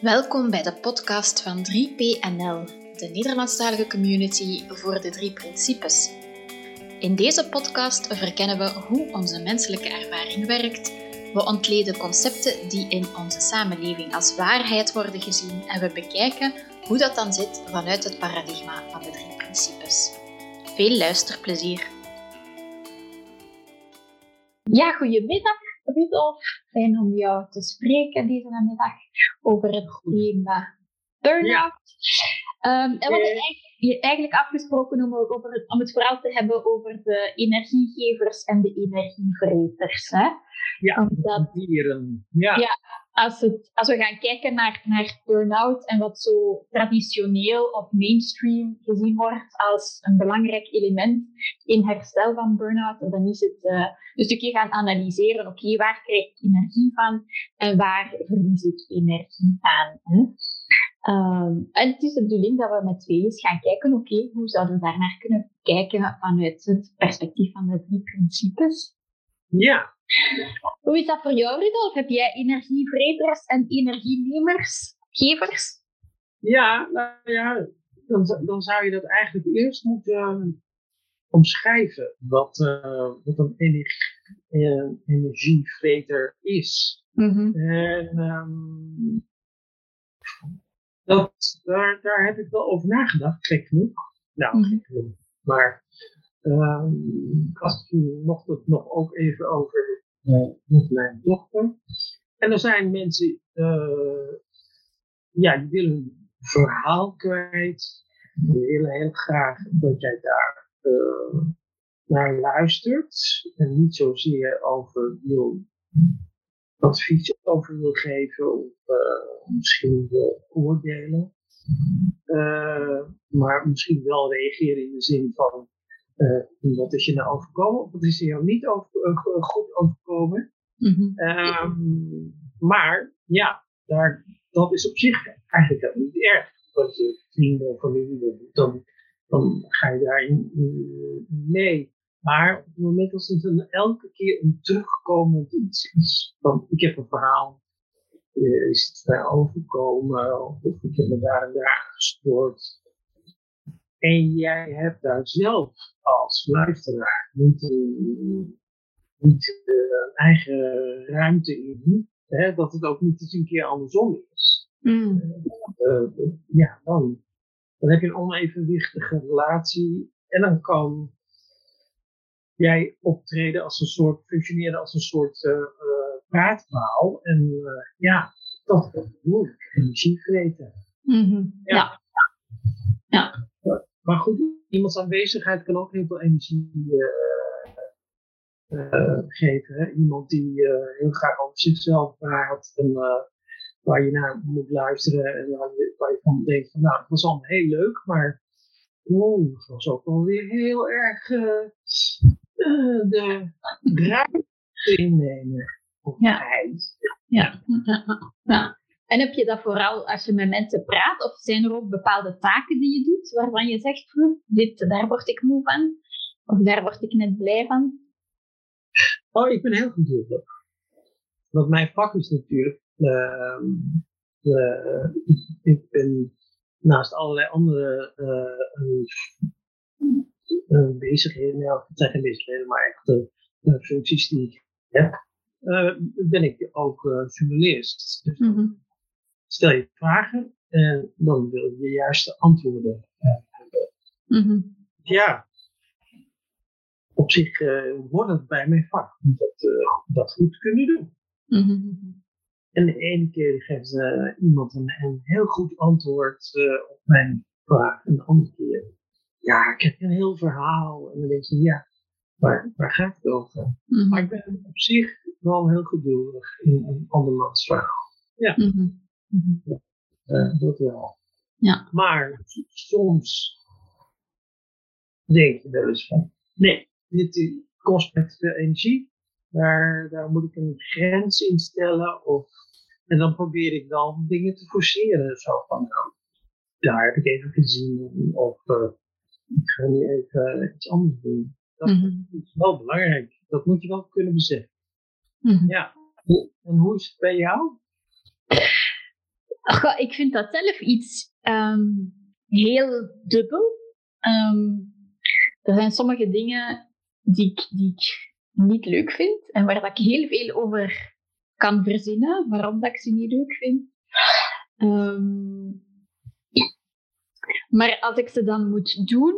Welkom bij de podcast van 3PNL, de Nederlandstalige community voor de drie principes. In deze podcast verkennen we hoe onze menselijke ervaring werkt. We ontleden concepten die in onze samenleving als waarheid worden gezien en we bekijken hoe dat dan zit vanuit het paradigma van de drie principes. Veel luisterplezier! Ja, goedemiddag Rudolf. Fijn om jou te spreken deze namiddag over het thema burn-out. Um, en we hadden eigenlijk afgesproken om, over het, om het vooral te hebben over de energiegevers en de energievreters. Hè? Ja, Omdat, dieren. Ja. ja als, we gaan kijken naar, naar burn-out en wat zo traditioneel of mainstream gezien wordt als een belangrijk element in herstel van burn-out, dan is het uh, een stukje gaan analyseren, oké, waar krijg ik energie van en waar verlies ik energie aan. Um, en het is de bedoeling dat we met twee eens gaan kijken, oké, hoe zouden we daarnaar kunnen kijken vanuit het perspectief van de drie principes. Ja, hoe is dat voor jou, Rudolf? Heb jij energievreters en energienemers, gevers? Ja, nou ja, dan, dan zou je dat eigenlijk eerst moeten ehm, omschrijven, wat, uh, wat een energie, uh, energievreter is. Mm En um, dat, daar, daar heb ik wel over nagedacht, gek genoeg. Nou, mm gek genoeg. Maar ik had het nog ook even over met mijn dochter. En er zijn mensen, uh, ja, die willen een verhaal kwijt. Die willen heel graag dat jij daar uh, naar luistert. En niet zozeer over wil advies over wil geven of uh, misschien wil oordelen. maar misschien wel reageren in de zin van uh, wat is je nou overkomen of wat is er jou niet over, uh, goed overkomen. Mm-hmm. Um, maar ja, daar, dat is op zich eigenlijk helemaal niet erg. Als je vrienden of familie doet, dan, dan ga je daarin mee. Maar op het moment als het een, elke keer een terugkomend iets is, van ik heb een verhaal, uh, is het daar overkomen, of ik heb me daar en daar gestoord. En jij hebt daar zelf als luisteraar niet, niet uh, een eigen ruimte in. Hè, dat het ook niet eens een keer andersom is. Mm. Uh, ja, dan, dan heb je een onevenwichtige relatie. En dan kan jij optreden als een soort, functioneren als een soort uh, praatpaal. En ja, dat wordt moeilijk. Energie vreten. Mm -hmm. ja. ja. Maar goed, iemands aanwezigheid kan ook heel veel energie uh, uh, geven. Hè? Iemand die uh, heel graag over zichzelf praat en waar je naar moet luisteren en waar je, waar je van denkt van nou, het was allemaal heel leuk, maar oh, het was ook wel weer heel erg de ruimte innemen. Ja. Ja. ja. En heb je dat vooral als je met mensen praat, of zijn er ook bepaalde taken die je doet waarvan je zegt, hm, dit, daar word ik moe van, of daar word ik net blij van? Oh, ik ben heel geduldig. Want mijn vak is natuurlijk, uh, uh, ik, ben naast allerlei andere uh, bezigheden, nou, het zijn geen bezigheden, maar echt functies die ik heb, ben ik ook journalist. Dus mm -hmm stel je vragen en dan wil je de juiste antwoorden uh, hebben. Mm-hmm. Ja, op zich uh, hoort het bij mijn vak om dat, uh, dat goed kunnen doen. Mm-hmm. En de ene keer geeft iemand een, een, heel goed antwoord op mijn vraag. En de andere keer, ja, ik heb een heel verhaal. En dan denk je, ja, waar, waar gaat het over? Mm-hmm. Maar ik ben op zich wel heel geduldig in een andermans verhaal. Ja. Mm uh, dat wel. Ja. Maar soms denk je wel eens van, nee, dit kost me te veel energie. Daar, daar moet ik een grens in stellen. Of, en dan probeer ik dan dingen te forceren. Zo van, nou, daar heb ik even gezien. Of uh, ik ga nu even iets anders doen. Dat mm -hmm. is wel belangrijk. Dat moet je wel kunnen beseffen. Mm -hmm. Ja. En hoe is het bij jou? Ik vind dat zelf iets ehm, heel dubbel. Ehm, er zijn sommige dingen die ik, die ik niet leuk vind en waar dat ik heel veel over kan verzinnen, waarom dat ik ze niet leuk vind. Ehm, maar als ik ze dan moet doen,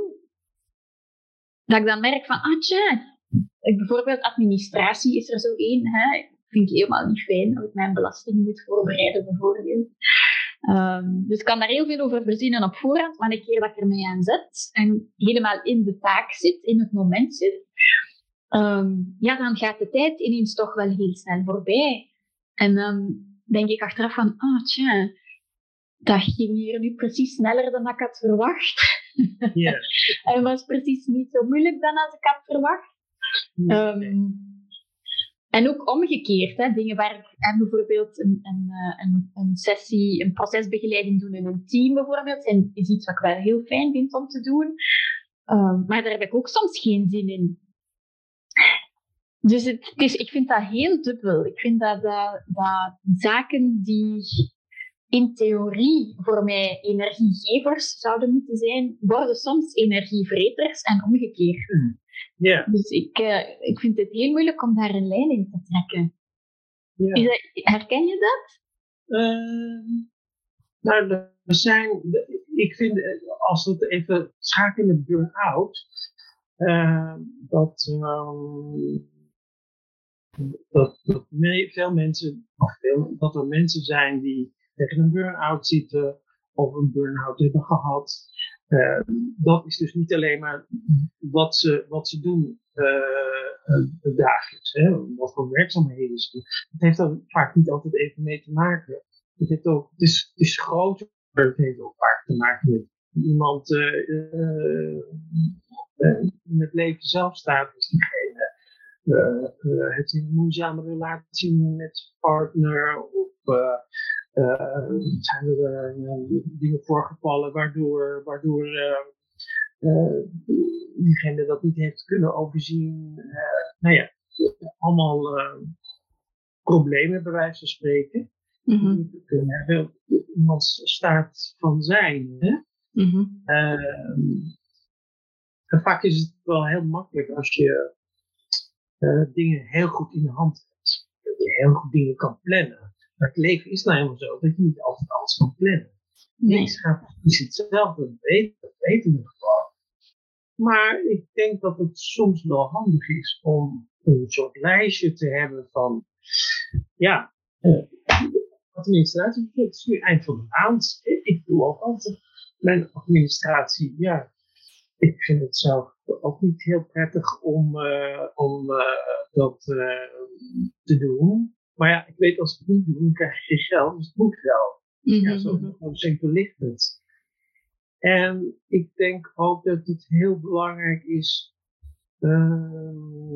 dat ik dan merk van, ah tja, bijvoorbeeld administratie is er zo één. Hè? Vind ik helemaal niet fijn als ik mijn belastingen moet voorbereiden, bijvoorbeeld. Um, dus ik kan daar heel veel over verzinnen op voorhand, maar een keer dat ik er mee aan zet en helemaal in de taak zit, in het moment zit, um, ja, dan gaat de tijd ineens toch wel heel snel voorbij. En dan denk ik achteraf van, oh tja, dat ging hier nu precies sneller dan ik had verwacht. Yeah. en was precies niet zo moeilijk dan als ik had verwacht. Um, en ook omgekeerd, hè, dingen waar ik bijvoorbeeld een, een, eh, een, een, sessie, een procesbegeleiding doen in een team bijvoorbeeld, is iets wat ik wel heel fijn vind om te doen. Um, maar daar heb ik ook soms geen zin in. Dus het, het is, ik vind dat heel dubbel. Ik vind dat, dat, dat zaken die in theorie voor mij energiegevers zouden moeten zijn, worden soms energievreters en omgekeerd. Hmm. Ja. Dus ik, uh, ik vind het heel moeilijk om daar een lijn in te trekken. Ja. Is dat, herken je dat? Uh, nou, er zijn, ik vind, als we het even schakelen met burn-out, uh, dat, um, dat, dat veel mensen, veel, dat er mensen zijn die tegen een burn-out zitten of een burn-out hebben gehad. Uh, dat is dus niet alleen maar wat ze, wat ze doen uh, dagelijks, hè, wat voor werkzaamheden ze doen. Het heeft er vaak niet altijd even mee te maken. Het, heeft ook, het, is, het is groter, het heeft ook vaak te maken met iemand in het leven zelf staat, is diegene. Uh, heeft een moeizame relatie met zijn partner of zijn er uh, dingen voorgevallen waardoor, waardoor uh, diegene dat niet heeft kunnen overzien. nou ja, allemaal problemen bij wijze van spreken. Mm -hmm. Iemands staat van zijn. Hè? Mm -hmm. en vaak is het wel heel makkelijk als je dingen heel goed in de hand hebt. Dat je heel goed dingen kan plannen. Maar het leven is nou helemaal zo dat je niet altijd alles kan plannen. Nee. Niks gaat precies hetzelfde, dat weten, dat weten we gewoon. Maar ik denk dat het soms wel handig is om een soort lijstje te hebben van, ja, uh, administratie, het is nu eind van de maand. Ik doe ook altijd mijn administratie, ja. Ik vind het zelf ook niet heel prettig om, uh, om uh, dat te doen. Maar ja, ik weet als ik het niet doe, dan krijg je geen geld, dus het moet wel. Mm Ja, zo, zo simpel ligt het. En ik denk ook dat het heel belangrijk is uh,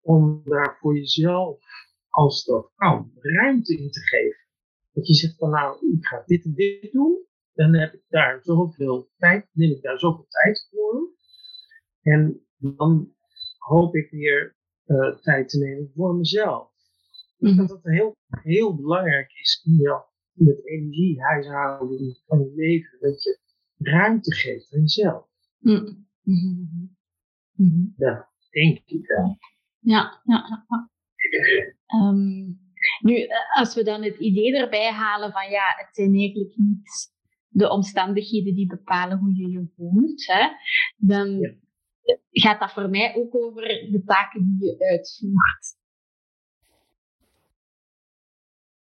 om daar voor jezelf, als dat kan, ruimte in te geven. Dat je zegt van nou, ik ga dit en dit doen, dan heb ik daar zoveel tijd, neem ik daar zoveel tijd voor. En dan hoop ik weer uh, tijd te nemen voor mezelf. Ik denk dat het heel, heel belangrijk is in, je, in het energiehuishouden van je leven, dat je ruimte geeft aan jezelf. Mm -hmm. Ja, denk ik wel. Ja, ja, ja. Um, nu, eh, als we dan het idee erbij halen van ja, het zijn eigenlijk niet de omstandigheden die bepalen hoe je je voelt, hè, dan ja gaat dat voor mij ook over de taken die je uitvoert.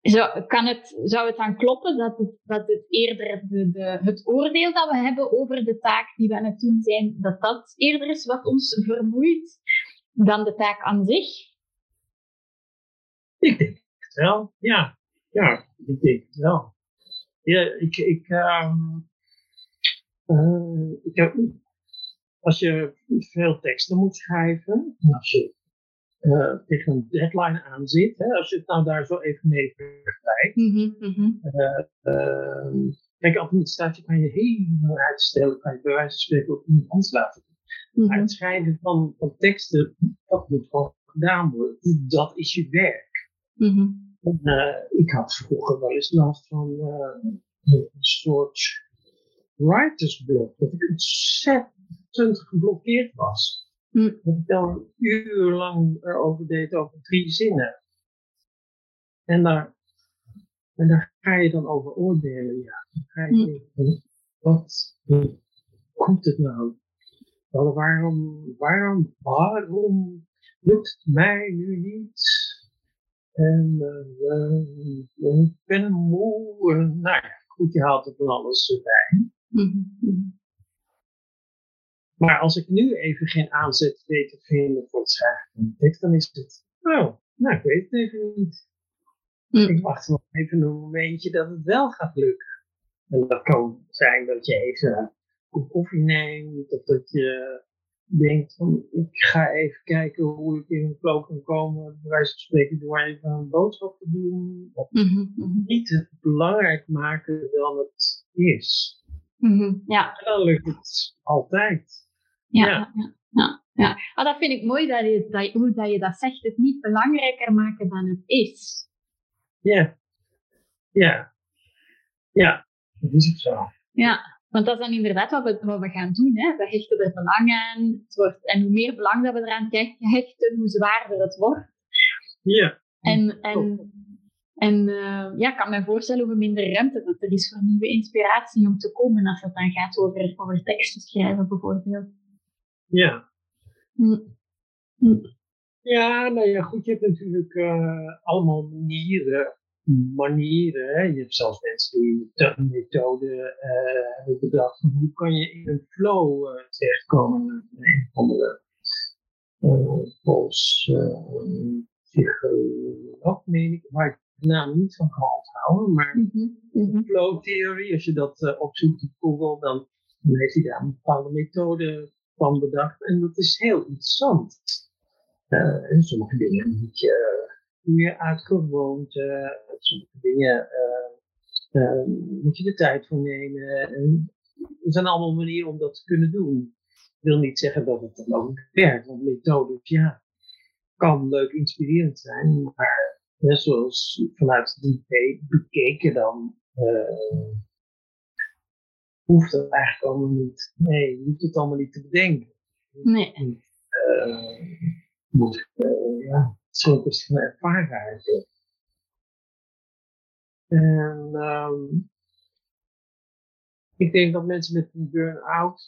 Zou, kan het, zou het dan kloppen dat het, dat het eerder de, het oordeel dat we hebben over de taak die we aan het doen zijn, dat dat eerder is wat ons vermoeit dan de taak aan zich? Ik denk het wel, ja. Ja, ik denk het wel. Ja, ik, ik, um, uh, ik heb als je veel teksten moet schrijven, en als je uh, tegen een deadline aan zit, hè, als je het nou daar zo even mee vergelijkt. Mm -hmm. uh, uh, kijk, administratie kan je helemaal uitstellen, kan je bij wijze van spreken ook iemand anders laten doen. Mm -hmm. Maar het schrijven van, van teksten, dat moet gewoon gedaan worden. Dat is je werk. Mm -hmm. uh, ik had vroeger wel eens last van een soort writersblok. Dat ik ontzettend geblokkeerd was. Mm. Dat ik dan urenlang erover deed over drie zinnen. En daar, en daar ga je dan over oordelen. Ja. Dan ga je Mm. denken, wat komt het nou? Wel, Waarom, waarom, waarom lukt het mij nu niet? En eh, ik ben moe. Nou ja, goed, je haalt er van alles erbij. Mhm, mhm. Maar als ik nu even geen aanzet weet te vinden voor het schrijven van een tekst, dan is het, oh, nou, ik weet het even niet. Mm. Ik wacht nog even een momentje dat het wel gaat lukken. En dat kan zijn dat je even een kop koffie neemt, of dat je denkt van, ik ga even kijken hoe ik in een flow kan komen, bij wijze van spreken door even een boodschap te doen. Of Mhm, niet het belangrijk maken dan het is. mhm. Ja, En dan lukt het altijd. Ja, Ja. ja. Ah, dat vind ik mooi dat je, dat, hoe dat je dat zegt. Het niet belangrijker maken dan het is. Ja. Ja. Ja, dat is het zo. Ja, want dat is dan inderdaad wat we, wat we gaan doen. Hè. We hechten er belang aan. Het wordt, en hoe meer belang dat we eraan hechten, hoe zwaarder het wordt. Ja. En, en, en eh, ja, ik kan me voorstellen hoe minder ruimte dat er is voor nieuwe inspiratie om te komen als het dan gaat over, over teksten schrijven bijvoorbeeld. Ja. Hm. Hm. Ja, nou ja, goed, je hebt natuurlijk eh, allemaal manieren. manieren hè. Je hebt zelfs mensen die een methode eh, hebben bedacht. van Hoe kan je in een flow eh, terechtkomen? Een uh, Pools uh, psycholoog, meen ik, waar ik de naam niet van kan onthouden. Maar mhm. flow theory, als je dat opzoekt op Google, dan, dan heeft hij daar een bepaalde methode van bedacht. En dat is heel interessant. Eh, en sommige dingen moet je, eh, doe je uit gewoonte, sommige dingen eh, eh, moet je de tijd voor nemen. En er zijn allemaal manieren om dat te kunnen doen. Ik wil niet zeggen dat het dan ook werkt, want methodes, ja, kan leuk inspirerend zijn, maar ja, zoals vanuit die be- bekeken dan, eh, hoeft dat eigenlijk allemaal niet. Nee, je hoeft het allemaal niet te bedenken. Nee. Eh, moet, eh, ja, kwestie van ervaren eigenlijk. En ehm, ik denk dat mensen met een burn-out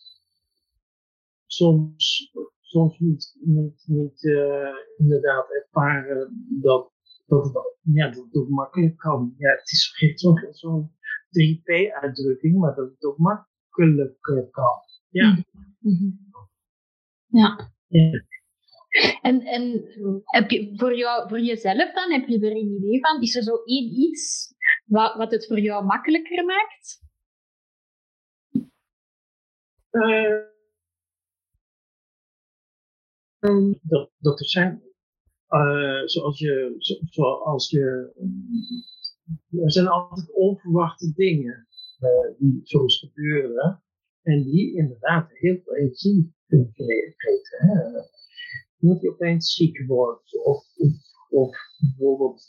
soms, soms niet, niet, niet eh, inderdaad ervaren dat, dat, het, ja, dat het makkelijk kan. Ja, het is zo'n zo'n 3P-uitdrukking, maar dat het ook makkelijker kan. Ja. Mhm. Ja. Ja. En, en heb je voor, jou, voor jezelf dan, heb je er een idee van? Is er zo één iets wat, wat het voor jou makkelijker maakt? Eh, ehm, dat, dat er zijn, eh, zoals je, zo, zoals je, er zijn altijd onverwachte dingen eh, die soms gebeuren en die inderdaad heel veel energie kunnen. Hè? Dat je opeens ziek wordt of, of, bijvoorbeeld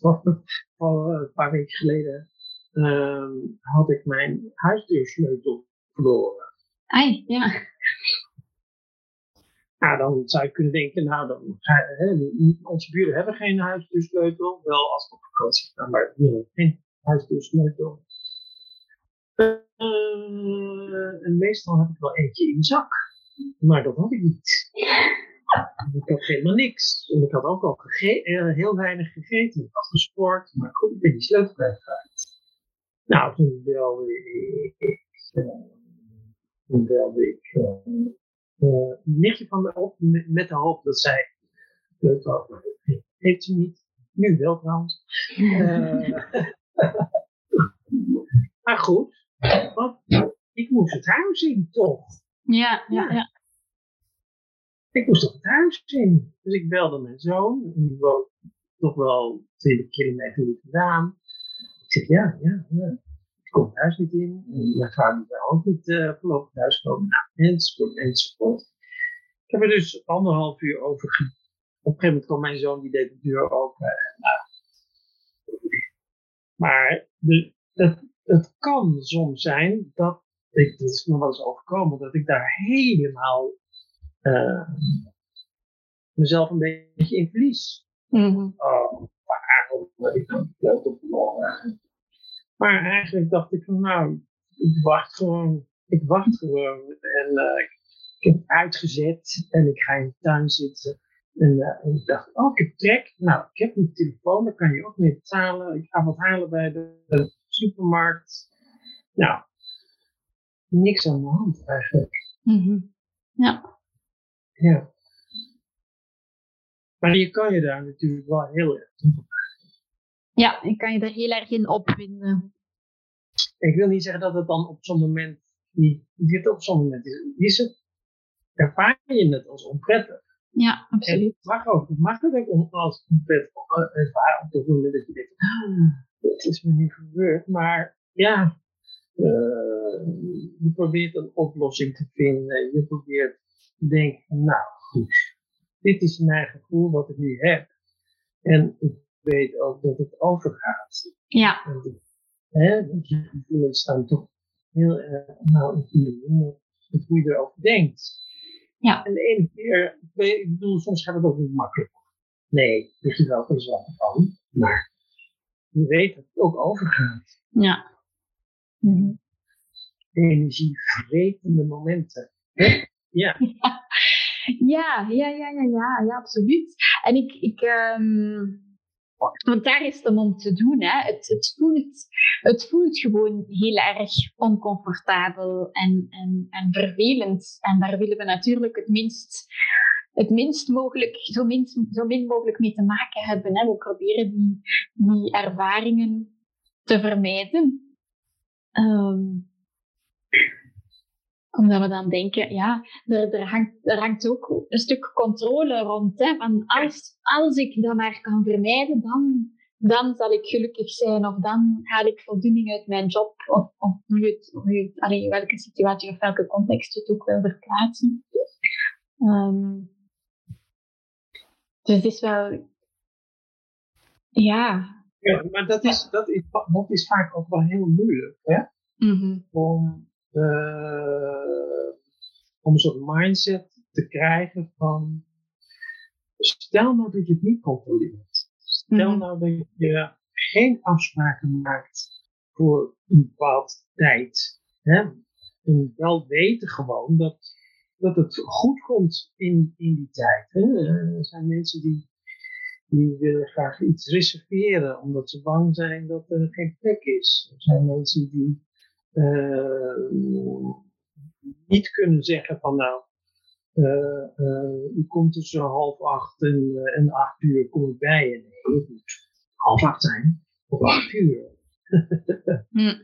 een paar weken geleden ehm, had ik mijn huisdeursleutel verloren. Ai, ja. Nou, dan zou je kunnen denken, nou, dan onze buren hebben geen huisdeursleutel. Wel als we op vakantie gaan, maar die hebben geen huisdeursleutel. Uh, en meestal heb ik wel eentje in mijn zak. Maar dat had ik niet. Ik had helemaal niks. En ik had ook al gege- heel weinig gegeten. Ik had gesport, maar goed, ik ben die sleutel kwijtgeraakt. Nou, toen belde ik, toen belde ik uh, een nichtje van me op met, de hoop dat zij heeft ze niet. Nu wel trouwens. Uh, maar goed, want ik moest het huis in toch. Ja, ja, ja. Ik moest toch het huis in. Dus ik belde mijn zoon, die woont toch wel 20 kilometer niet vandaan. Ik zeg ja, ja, ja. Ik kom het huis niet in. En mijn vader wil ook niet uh, voorlopig thuis komen. Nou, enzovoort, enzovoort. Ik heb er dus anderhalf uur over. Op een gegeven moment kwam mijn zoon, die deed de deur open. En, nou, Maar de, het, het kan soms zijn dat, ik, dat is me wel eens overkomen, dat ik daar helemaal uh, mezelf een beetje in verlies. Mm-hmm. Oh, waarom ik kan het op Maar eigenlijk dacht ik van nou, ik wacht gewoon. Ik wacht gewoon. En uh, ik heb uitgezet en ik ga in de tuin zitten. En, uh, en, ik dacht, oh, ik heb trek. Nou, ik heb een telefoon, daar kan je ook mee betalen. Ik ga wat halen bij de, de supermarkt. Nou, niks aan de hand eigenlijk. Mm-hmm. Ja. Ja. Maar je kan je daar natuurlijk wel heel erg Ja, ik kan je er heel erg in opwinden. Ik wil niet zeggen dat het dan op zo'n moment niet, dit op zo'n moment is. is het, ervaar je het als onprettig. Ja, absoluut. Het mag ook, het mag het ook als onprettig ervaren op het moment dat je denkt, ah, het is me niet gebeurd. Maar ja, uh, je probeert een oplossing te vinden. Je probeert te denken, nou goed, dit is mijn gevoel wat ik nu heb. En ik weet ook dat het overgaat. Ja. hè, want je gevoelens staan toch heel erg nauw in verbinding met hoe je erover denkt. Ja. En de ene keer, ik bedoel, soms gaat het ook niet makkelijk. Nee, er is wel wat van. Maar je weet dat het ook overgaat. Ja. Mm -hmm. Energievretende momenten. Hè? Ja. Ja, ja, ja, ja, ja, ja, absoluut. En ik, ik um, want daar is het om te doen. Hè. Het, het, voelt, het voelt gewoon heel erg oncomfortabel en, en, en vervelend. En daar willen we natuurlijk het minst, het minst mogelijk, zo min, zo min mogelijk mee te maken hebben. Hè. We proberen die, die ervaringen te vermijden. Um, omdat we dan denken, ja, er, er, hangt, er hangt ook een stuk controle rond. Hè, van als, als ik dat maar kan vermijden, dan, dan zal ik gelukkig zijn. Of dan haal ik voldoening uit mijn job. Of, of hoe het, hoe het, allee, welke situatie of welke context je het ook wil verplaatsen. Um, dus het is wel... Ja. Ja, maar dat is, dat is, dat is vaak ook wel heel moeilijk. Hè? Mm -hmm. Om uh, om een soort mindset te krijgen van stel nou dat je het niet controleert. Stel mm-hmm. nou dat je geen afspraken maakt voor een bepaald tijd. Hè? En wel weten gewoon dat, dat het goed komt in, in die tijd. Hè? Er zijn mensen die, die willen graag iets reserveren omdat ze bang zijn dat er geen plek is. Er zijn mensen die niet kunnen zeggen van nou, uh, uh, u komt tussen half acht en, en acht uur kom ik bij je. Nee, het moet half acht zijn, of acht uur. mm.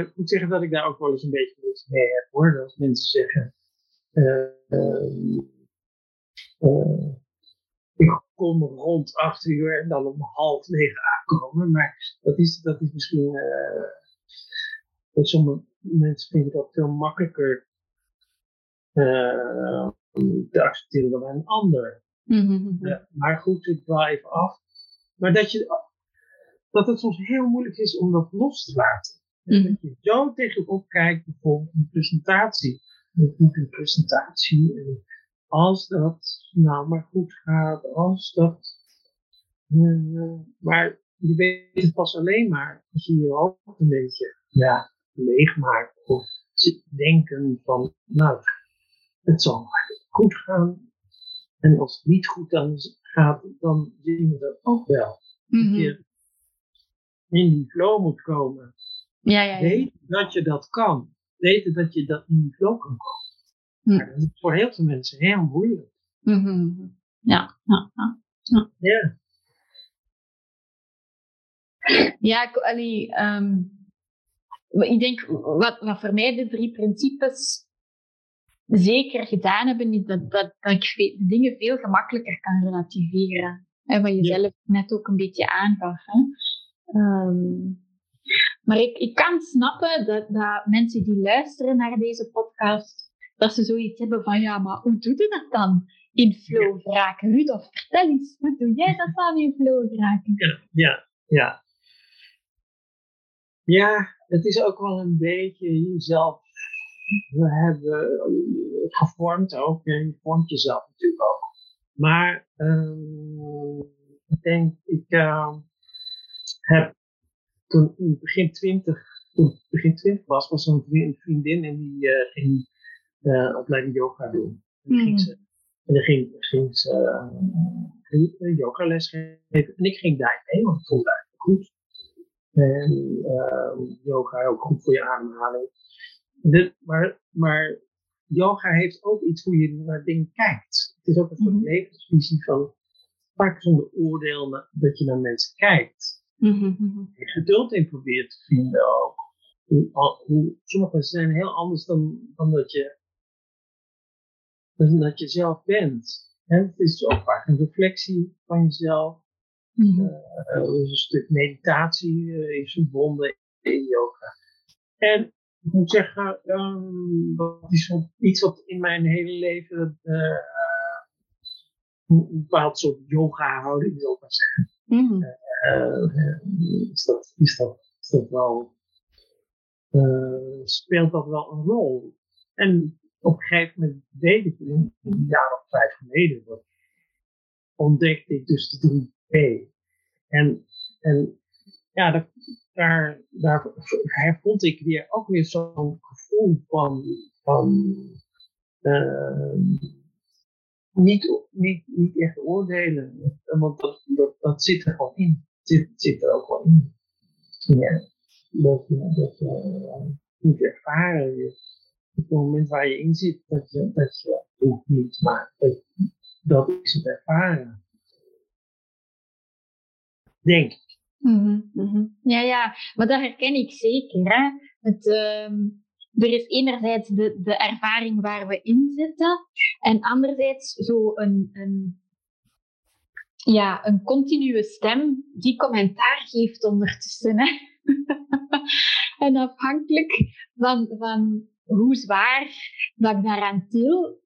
ik moet zeggen dat ik daar ook wel eens een beetje moeite mee heb hoor. Dat mensen zeggen, ik kom rond acht uur en dan om half negen aankomen. Maar dat is, dat is misschien sommige mensen vinden dat veel makkelijker uh, te accepteren dan een ander. Mm-hmm. Uh, maar goed, ik draai even af. Maar dat, je, dat het soms heel moeilijk is om dat los te laten. Mm-hmm. Dat je zo tegenop kijkt, bijvoorbeeld een presentatie. Ik moet een presentatie. En als dat nou maar goed gaat, als dat. Uh, maar je weet het pas alleen maar als je je hoofd een beetje ja, leegmaakt. Of denken van, nou, het zal goed gaan. En als het niet goed dan gaat, dan zien we dat ook wel. Mm-hmm. Dat je in die flow moet komen. Ja, ja, ja. Weet dat je dat kan. Weten dat je dat in die flow kan komen. Mm. Maar dat is voor heel veel mensen heel moeilijk. Mm-hmm. Ja, ja, ja. Ja, ja. ja um, ik denk, wat, wat voor mij de drie principes zeker gedaan hebben, is dat, dat, dat ik de dingen veel gemakkelijker kan relativeren. En wat je Ja. zelf net ook een beetje aangaf. Hè. Ehm, maar ik, ik kan snappen dat, dat mensen die luisteren naar deze podcast, dat ze zoiets hebben van, ja, maar hoe doe je dat dan? In flow geraken. Rudolf, vertel eens, hoe doe jij dat dan in flow geraken? Ja, ja. Ja, het is ook wel een beetje jezelf. We hebben het gevormd ook. En je vormt jezelf natuurlijk ook. Maar uh, ik denk, ik uh, heb toen in begin twintig, toen ik begin twintig was, was er een vriendin en die uh, ging uh, opleiding yoga doen. En, mm. ging ze, en dan ging, ging ze uh, yogales geven. En ik ging daar mee, want ik vond het eigenlijk goed. En uh, yoga ook goed voor je ademhaling. Maar, maar yoga heeft ook iets hoe je naar dingen kijkt. Het is ook een soort mm -hmm. levensvisie van vaak zonder oordeel dat je naar mensen kijkt. Mm -hmm. Je geduld in probeert te vinden ook. Hoe, hoe, sommige mensen zijn heel anders dan, dan dat, je, dan dat je zelf bent. En het is ook vaak een reflectie van jezelf. Mm -hmm. een stuk meditatie uh, is verbonden in yoga. En ik moet zeggen, um, dat is iets wat in mijn hele leven uh, een bepaald soort yoga-houding, zou ik maar zeggen. Mm. Uh, is, dat, is, dat, is dat wel, speelt dat wel een rol? En op een gegeven moment deed ik, een jaar of vijf geleden, ontdekte ik dus de 3P. En, en ja, dat, daar, daar vond ik weer ook weer zo'n gevoel van, van uh, niet, niet, niet echt oordelen. Want dat, dat, dat zit er gewoon in. Zit, zit er ook wel in. Ja, dat je dat uh, moet ervaren. Je, op het moment waar je in zit, dat je, dat je niet, maar dat, dat is het ervaren. Denk ik. Mm -hmm. Ja, ja, maar dat herken ik zeker. Hè? Het, uh, er is enerzijds de, de ervaring waar we in zitten, en anderzijds zo een, een, ja, een continue stem die commentaar geeft ondertussen. Hè? en afhankelijk van, van hoe zwaar dat ik daaraan til,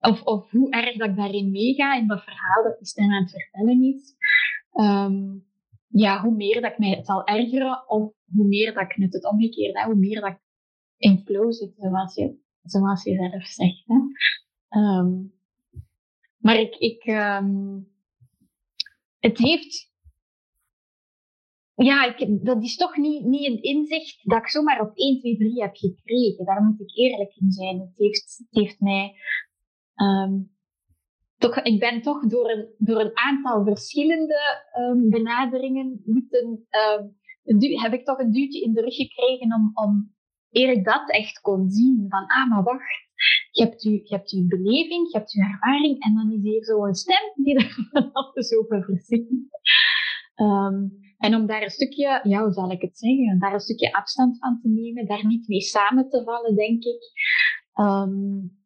of, of hoe erg dat ik daarin meega in dat verhaal dat die stem aan het vertellen is, ja, hoe meer dat ik mij zal ergeren, of hoe meer dat ik net het omgekeerde, hoe meer dat ik in flow zit, zoals je, je zelf zegt. Um, maar ik, ik um, het heeft, ja, ik, dat is toch niet, niet een inzicht dat ik zomaar op 1, 2, 3 heb gekregen. Daar moet ik eerlijk in zijn. Het heeft, het heeft mij um, toch, ik ben toch door een, door een aantal verschillende um, benaderingen moeten, um, heb ik toch een duwtje in de rug gekregen om, om eer ik dat echt kon zien. Van, ah, maar wacht. Je hebt, u, je hebt beleving, je hebt uw ervaring en dan is hier zo'n stem die er van alles over verzint. Um, en om daar een stukje, ja, hoe zal ik het zeggen, daar een stukje afstand van te nemen, daar niet mee samen te vallen, denk ik.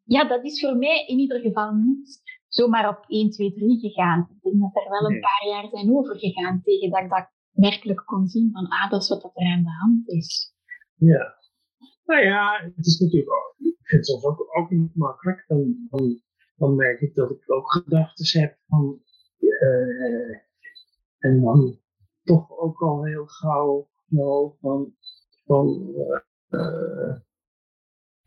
Ja, dat is voor mij in ieder geval niet zomaar op 1, 2, 3 gegaan. Ik denk dat er wel een paar jaar zijn overgegaan tegen dat ik dat werkelijk kon zien van, ah, dat is wat er aan de hand is. Ja. Nou ja, het is natuurlijk ook, ik vind het soms ook, ook niet makkelijk. Dan, dan, dan merk ik dat ik ook gedachten heb van, uh, en dan toch ook al heel gauw nou, van, van uh, uh,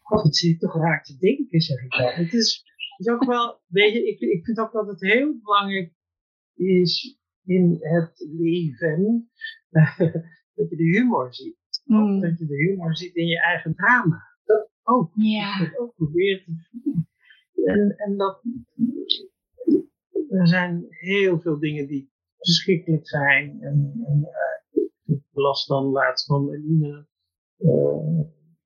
oh, het zit toch raar te denken, zeg ik dan. Het is, is ook wel, weet je, ik, ik vind ook dat het heel belangrijk is in het leven dat je de humor ziet. Mm. Dat je de humor ziet in je eigen drama. Dat ook. Ja. Dat ook proberen te zien. En, en dat, er zijn heel veel dingen die verschrikkelijk zijn. En, en uh, ik las dan laatst van Eline, uh,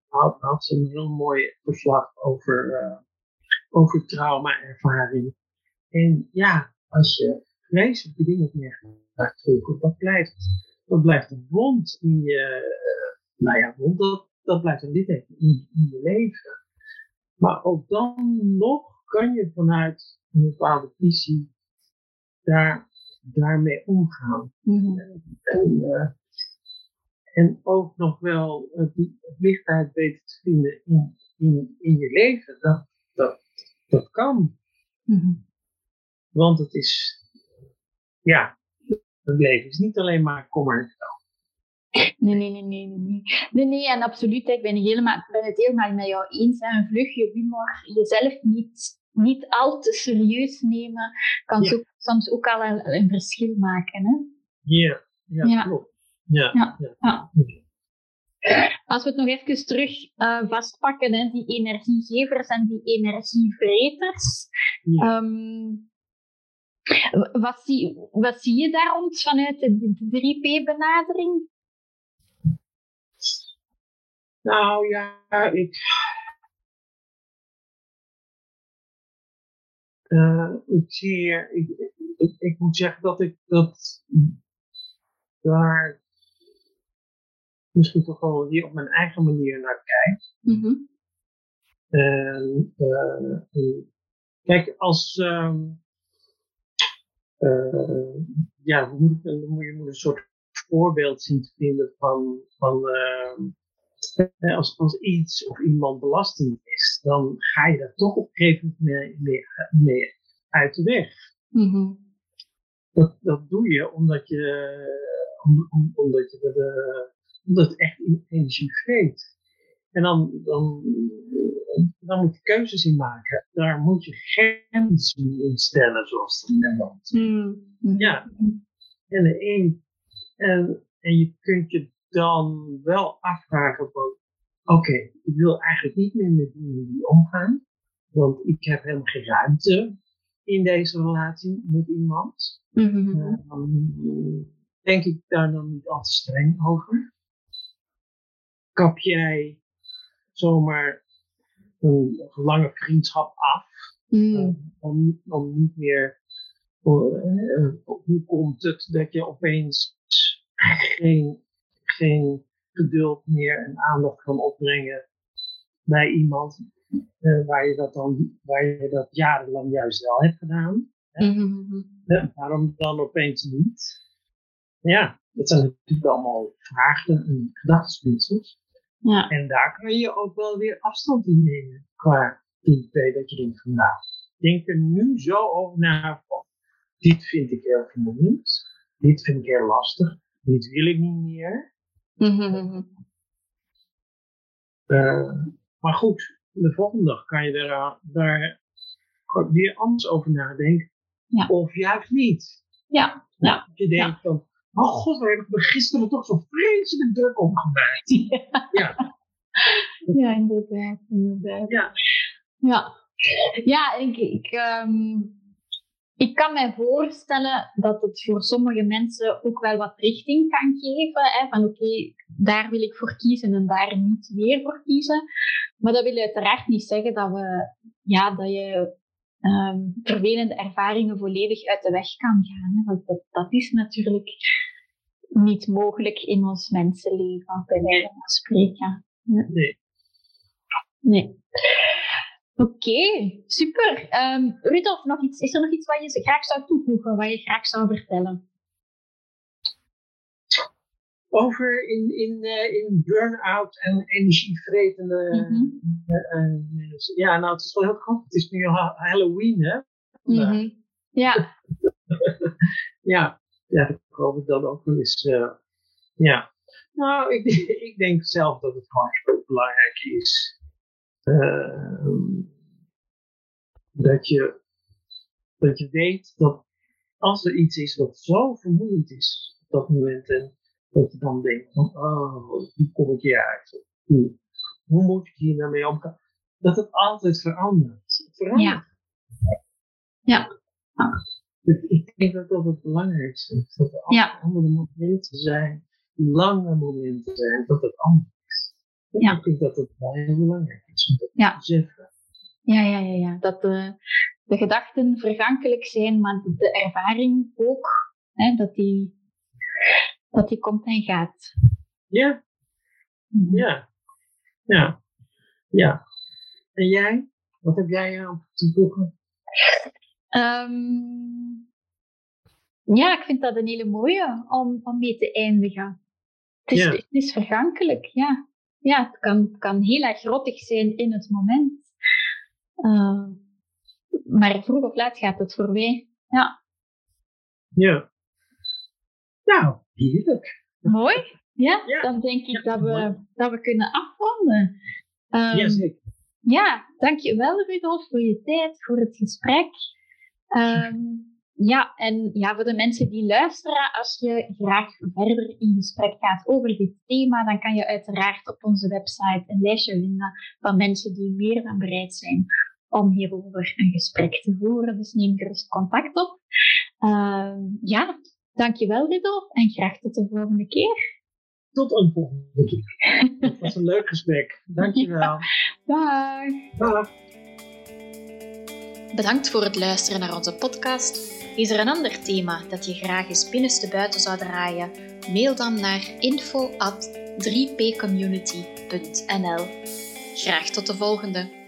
had, had ze een heel mooi verslag over uh, over trauma-ervaring. En ja, als je vreselijke dingen meegemaakt vroeger, dat blijft, dat blijft een wond in je, uh, nou ja, wond, dat, dat blijft een litteken in, in je leven. Maar ook dan nog kan je vanuit een bepaalde visie daar, daarmee omgaan. Mm-hmm. En, uh, en ook nog wel het, het lichtheid weten te vinden in, in, in je leven. Dat, dat, kan. Mm-hmm. Want het is, ja, het leven is niet alleen maar kommer Nee, nee, nee, nee, nee. Nee, nee, en absoluut. Ik ben, helemaal, ben het helemaal met jou eens. Hè. Een vlugje humor, jezelf niet, niet al te serieus nemen, kan Ja. soms ook al een, een verschil maken. Hè. Ja, ja, Ja. klopt. Ja, Ja. ja. Ja. Als we het nog even terug eh, vastpakken, hè, die energiegevers en die energievreters. Ja. Ehm, wat, zie, wat zie je daar rond vanuit de, de 3P-benadering? Nou ja, ik. eh, ik zie, ik, ik, ik moet zeggen dat ik dat daar misschien toch wel hier op mijn eigen manier naar kijk. Mhm. En, eh, en kijk, als. ehm, eh, ja, hoe moet dan moet je moet een soort voorbeeld zien te vinden van. van ehm, eh, als, als iets of iemand belastend is, dan ga je daar toch op een gegeven moment mee, uit de weg. Mhm. Dat, dat doe je omdat je, om, om- omdat je er, omdat het echt energie geeft. En dan, dan, dan moet je keuzes in maken. Daar moet je grenzen in stellen, zoals het in Nederland. Mhm. Ja. En de een, en, en je kunt je dan wel afvragen van, oké, ik wil eigenlijk niet meer met die omgaan, want ik heb helemaal geen ruimte in deze relatie met iemand. Mhm. Eh, dan denk ik daar dan niet al te streng over. Kap jij zomaar een lange vriendschap af, Mhm. om, om niet meer. hoe komt het dat je opeens geen, geen geduld meer en aandacht kan opbrengen bij iemand eh, waar, je dat dan, waar je dat jarenlang juist wel hebt gedaan? Mhm. Ja, waarom dan opeens niet? Ja, dat zijn natuurlijk allemaal vragen en gedachtespinsels. Ja. En daar kan je ook wel weer afstand in nemen qua idee dat je denkt van nou, denk er nu zo over na van dit vind ik heel vermoeiend, dit vind ik heel lastig, dit wil ik niet meer. Mhm. Eh, maar goed, de volgende dag kan je daar, weer anders over nadenken. Ja. Of juist niet. Ja. Ja. Dat je denkt van, oh god, waar heb ik me gisteren toch zo vreselijk druk om gemaakt. Ja. Ja, inderdaad. inderdaad. Ja. Ja, ja ik, ik, ehm, ik kan me voorstellen dat het voor sommige mensen ook wel wat richting kan geven. Hè, van oké, daar wil ik voor kiezen en daar niet meer voor kiezen. Maar dat wil uiteraard niet zeggen dat, we, ja, dat je ehm, vervelende ervaringen volledig uit de weg kan gaan. Hè, want dat, dat is natuurlijk niet mogelijk in ons mensenleven, bij wijze van spreken. Nee. Nee. Oké, super. Ehm Rudolf, nog iets, is er nog iets wat je graag zou toevoegen, wat je graag zou vertellen? Over in, in, eh, in burn-out en energievretende mensen. Ja, nou, het is wel heel grappig. Het is nu Ha- Halloween, hè? Ja. Mhm. Ja. Ja, ja dat geloof ik dan ook wel eens. ja. Nou, ik, ik denk zelf dat het gewoon heel belangrijk is. dat, je, dat je weet dat als er iets is wat zo vermoeiend is op dat moment, en dat je dan denkt van, oh, hoe kom ik hier uit? Hoe, hoe moet ik hier nou mee omgaan? Dat het altijd verandert. Het verandert. Ja. Ja. Ik- Ik denk dat dat het belangrijkste is. Dat er Ja. andere momenten zijn, lange momenten zijn, dat het anders is. Ja. Ik denk dat het wel heel belangrijk is om dat Ja. te beseffen. Ja, ja, ja, ja. Dat de, de gedachten vergankelijk zijn, maar de, de ervaring ook, hè, dat, die, dat die komt en gaat. Ja, Mhm. ja, ja, ja. En jij? Wat heb jij aan te voegen? Ehm, ja, ik vind dat een hele mooie om, om mee te eindigen. Het is, Ja. het is vergankelijk, ja. Ja, het kan, het kan heel erg grottig zijn in het moment. Eh, maar vroeg of laat gaat het voorbij. Ja, Ja. Nou, heerlijk. mooi. Ja, Ja. dan denk ik Ja, dat, we, mooi. dat we kunnen afronden. Ehm, ja, zeker. Ja, dankjewel Rudolf voor je tijd, voor het gesprek. Ehm, ja, en ja, voor de mensen die luisteren, als je graag verder in gesprek gaat over dit thema, dan kan je uiteraard op onze website een lijstje vinden van mensen die meer dan bereid zijn om hierover een gesprek te voeren. Dus neem gerust contact op. Ehm, ja, dankjewel Rudolf en graag tot de volgende keer. Tot een volgende keer. Het was een leuk gesprek. Dankjewel. Dag! Dag. Bedankt voor het luisteren naar onze podcast. Is er een ander thema dat je graag eens binnenste buiten zou draaien? Mail dan naar info at 3pcommunity.nl. Graag tot de volgende!